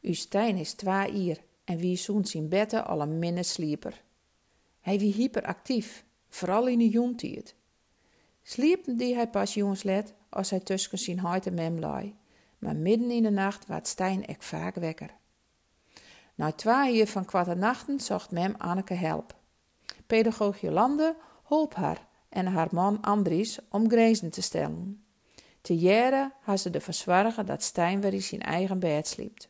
Uw Stijn is twee hier en wie zoent zijn betten al een minne slieper. Hij wie hyperactief, vooral in de jontijd. Sliepen die hij pas jongens let als hij tussen zijn huid en mem lei. Maar midden in de nacht werd Stijn ek vaak wekker. Na twee uur van kwarte nachten zocht mem Anneke help. Pedagoog Jolande holp haar en haar man Andries om grenzen te stellen. Te jaren had ze ervoor zorgen dat Stijn weer in zijn eigen bed sliep.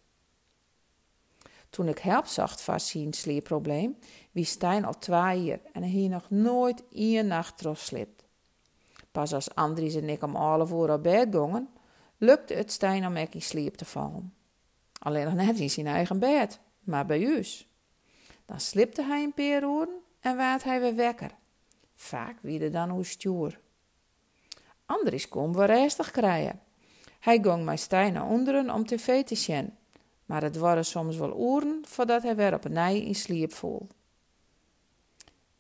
Toen ik help zocht van zijn sleepprobleem, wie Stijn al twee jaar en hij nog nooit één nacht slipt. Pas als Andries en ik om alle voor op bed gingen, lukte het Stijn om ik in slaap te vallen. Alleen nog net in zijn eigen bed, maar bij us. Dan slipte hij een paar en werd hij weer wekker. Vaak wie dan hoe stuur. Andries kon wel restig krijgen. Hij ging met Stijn naar onderen om te zien, maar het waren soms wel uren voordat hij weer op een nij in sliep voel.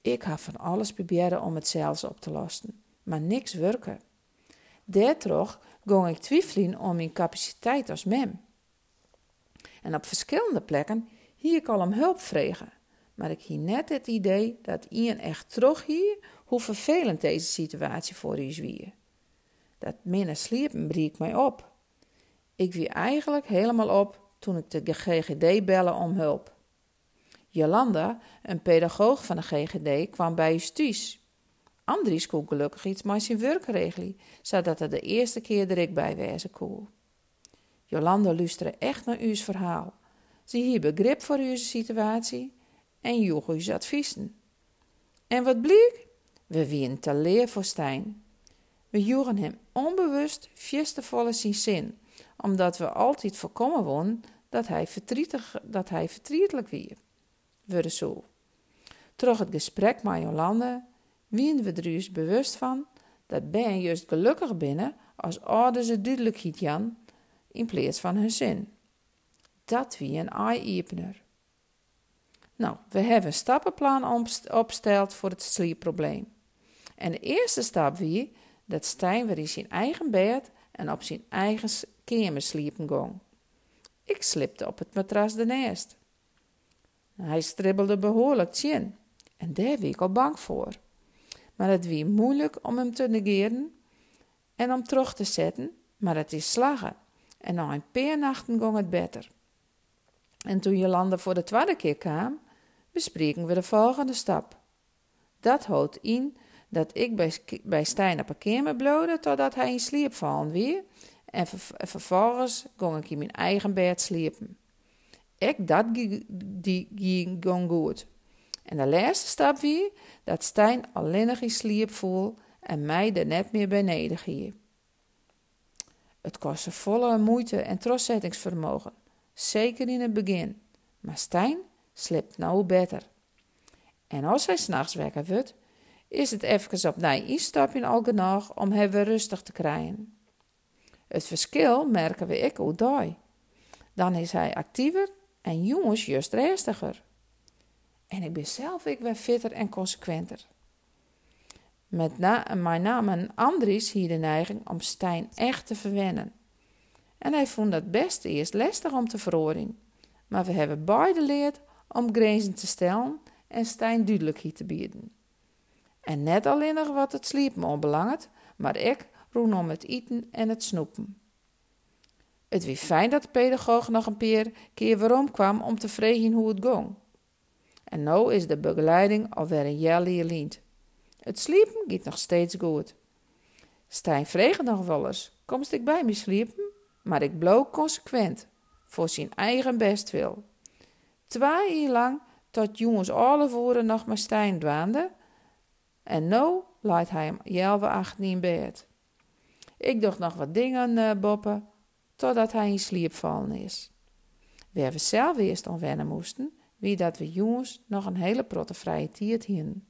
Ik had van alles proberen om het zelfs op te lossen, maar niks werken. Daardoor ging ik twijfelen om mijn capaciteit als mem. En op verschillende plekken hier ik al om hulp vregen, maar ik hier net het idee dat Ian echt terug hier hoe vervelend deze situatie voor u wie. Dat minder sliepen breekt mij op. Ik wie eigenlijk helemaal op toen ik de GGD bellen om hulp. Jolanda, een pedagoog van de GGD, kwam bij thuis. Andries kon gelukkig iets met zijn werkregelen, zodat het de eerste keer er ik bij wezen kon. Jolanda luisterde echt naar uw verhaal. Ze hier begrip voor uw situatie en joeg uw adviezen. En wat bleek? We wien te leer voor Stijn. We joegen hem onbewust fiestevolle zijn zin, omdat we altijd voorkomen won dat hij, dat hij verdrietelijk wie. We zo. Terug het gesprek met Jolande wien we er dus bewust van dat Ben juist gelukkig binnen als ouder ze duidelijkheid jan in plaats van hun zin. Dat wie een eye-opener. Nou, we hebben een stappenplan opgesteld voor het sleepprobleem. En de eerste stap wie dat Stijn weer in zijn eigen bed en op zijn eigen kamer sliepen ging. Ik slipte op het matras ernaast. Hij stribbelde behoorlijk en daar ik al bang voor. Maar het wie moeilijk om hem te negeren en om terug te zetten, maar het is slagen. En na een paar nachten ging het beter. En toen Jolanda voor de tweede keer kwam, bespreken we de volgende stap. Dat houdt in dat ik bij, bij Stijn op een kamer blode totdat hij in slaap vallen weer. En vervolgens ging ik in mijn eigen bed sliepen. Ik dat die ging goed. En de laatste stap weer dat Stijn alleen nog in slaap voel en mij er net meer beneden ging. Het kostte volle moeite en trotsettingsvermogen, zeker in het begin. Maar Stijn slipt nou beter. En als hij s'nachts wekker wordt, is het even opnieuw instapje al genoeg om hem weer rustig te krijgen. Het verschil merken we ik hoe dooi. Dan is hij actiever en jongens juist rustiger. En ik ben zelf ik weer fitter en consequenter. Met na, mijn naam en Andries hier de neiging om Stijn echt te verwennen. En hij vond dat best eerst lastig om te verhoren. Maar we hebben beide leerd om grenzen te stellen en Stijn duidelijkheid te bieden. En net alleen nog wat het sliepen onbelangt, maar ik roen om het eten en het snoepen. Het wie fijn dat de pedagoog nog een paar keer waarom kwam om te vragen hoe het ging. En nu is de begeleiding alweer een jaar leerliend. Het sliepen gaat nog steeds goed. Stijn vreeg nog wel eens, komst ik bij me sliepen? Maar ik blook consequent, voor zijn eigen bestwil. Twee jaar lang, tot jongens alle voeren nog maar Stijn dwaande, en nu laat hij hem jelve achter in bed. Ik dacht nog wat dingen uh, boppen, totdat hij in slaap vallen is. We zelf eerst aan wennen moesten, wie dat we jongens nog een hele protte vrije tiert hien.